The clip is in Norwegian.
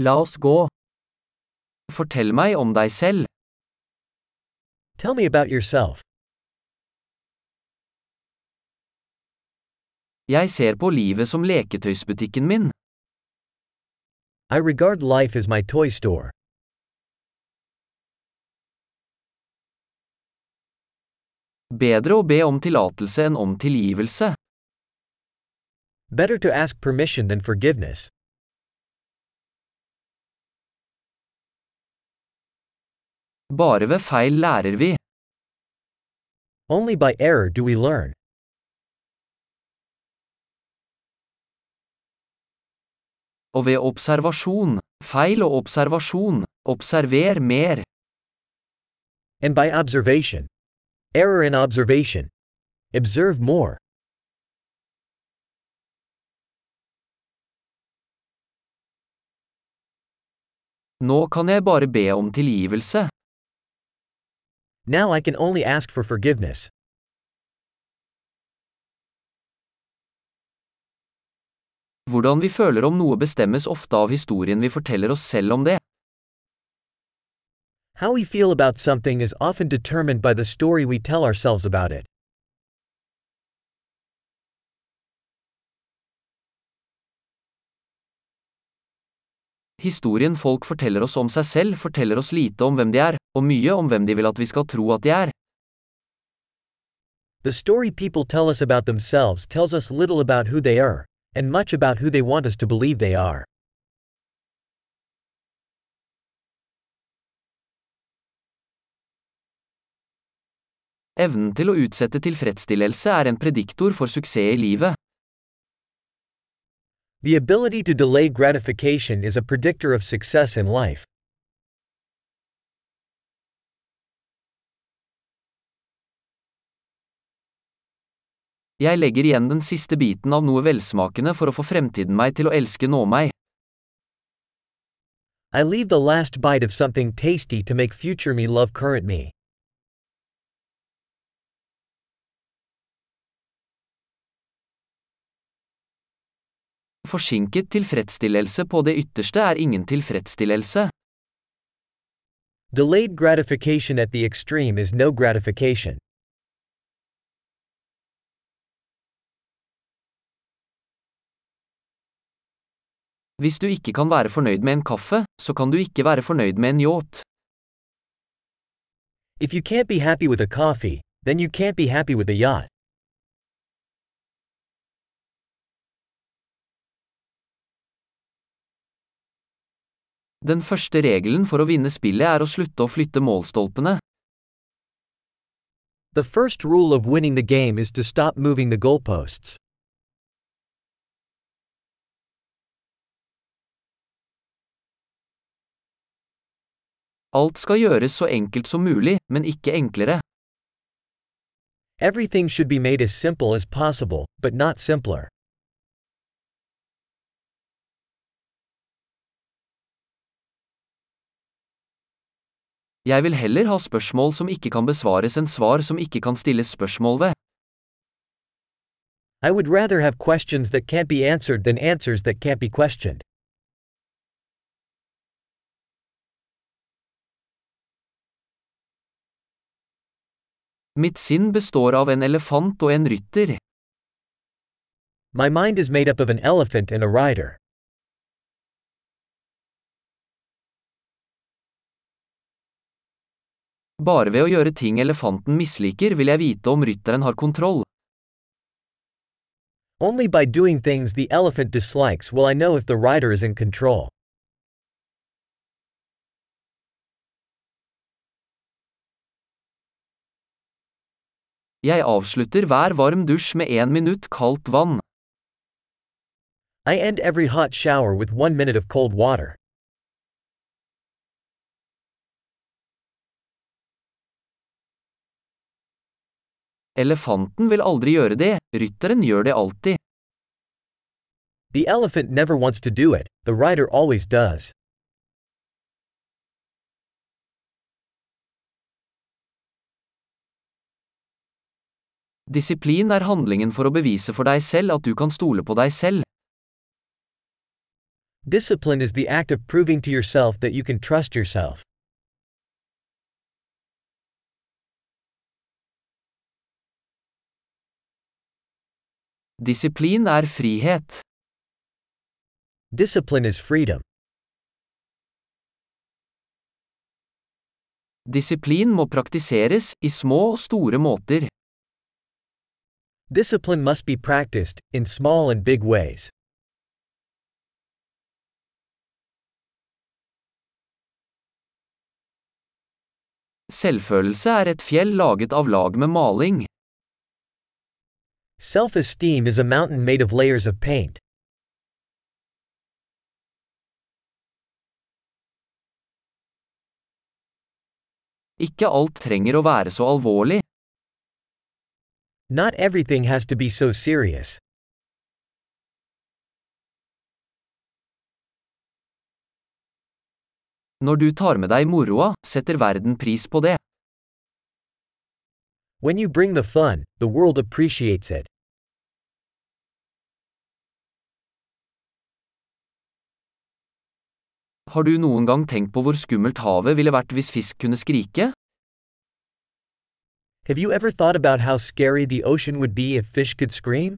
La oss gå. Fortell meg om deg selv. Tell me about yourself. Jeg ser på livet som leketøysbutikken min. I regard life as my toy store. Bedre å be om tillatelse enn om tilgivelse. Better to ask permission than forgiveness. Bare ved feil lærer vi. Only by error do we learn. Og ved observasjon, feil og observasjon, observer mer. And by observation. Error in observation. Observe more. Nå kan jeg bare be om tilgivelse. Now I can only ask for forgiveness. Hvordan vi føler om noe bestemmes ofte av historien vi forteller oss selv om det. How we feel about something is often determined by the story we tell ourselves about it. Historien folk forteller oss om seg selv forteller oss lite om hvem de er, og mye om hvem de vil at vi skal tro at de er. The story people tell us about themselves tells us little about who they are, and much about who they want us to believe they are. Evnen til å utsette tilfredsstillelse er en prediktor for suksess i livet. The ability to delay gratification is a predictor of success in life. Jeg legger igjen den siste biten av noe velsmakende for å få fremtiden meg til å elske nå meg. I leave the last bite of something tasty to make future me love current me. Forsinket tilfredsstillelse på det ytterste er ingen tilfredsstillelse. Delayed gratification at the extreme is no gratification. Hvis du ikke kan være fornøyd med en kaffe, så kan du ikke være fornøyd med en yacht. If you can't be happy with a coffee, then you can't be happy with a yacht. Den første regelen for å vinne spillet er å slutte å flytte målstolpene. The first rule of winning the game is to stop moving the goalposts. Alt skal gjøres så enkelt som mulig, men ikke enklere. Everything should be made as simple as possible, but not simpler. Jeg vil heller ha spørsmål som ikke kan besvares enn svar som ikke kan stilles spørsmål ved. I would rather have questions that can't be answered than answers that can't be questioned. Mitt sinn består av en elefant og en rytter. My mind is made up of an elephant and a rider. Bare ved å gjøre ting elefanten misliker vil jeg vite om rytteren har kontroll. Only by doing things the elephant dislikes will I know if the rider is in control. Jeg avslutter hver varm dusj med én minutt kaldt vann. I end every hot shower with one minute of cold water. Elefanten vil aldri gjøre det, rytteren gjør det alltid. The elephant never wants to do it, the rider always does. Disiplin er handlingen for å bevise for deg selv at du kan stole på deg selv. Discipline is the act of proving to yourself that you can trust yourself. Disiplin er frihet. Discipline is freedom. Disiplin må praktiseres, i små og store måter. Discipline must be practiced, in small and big ways. Selvfølelse er et fjell laget av lag med maling. Self esteem is a mountain made of layers of paint. Ikke alt trenger å være så alvorlig. Not everything has to be so serious. Når du tar med deg moroa, setter verden pris på det. When you bring the fun, the world appreciates it. Har du noen gang tenkt på hvor skummelt havet ville vært hvis fisk kunne skrike? Have you ever thought about how scary the ocean would be if fish could scream?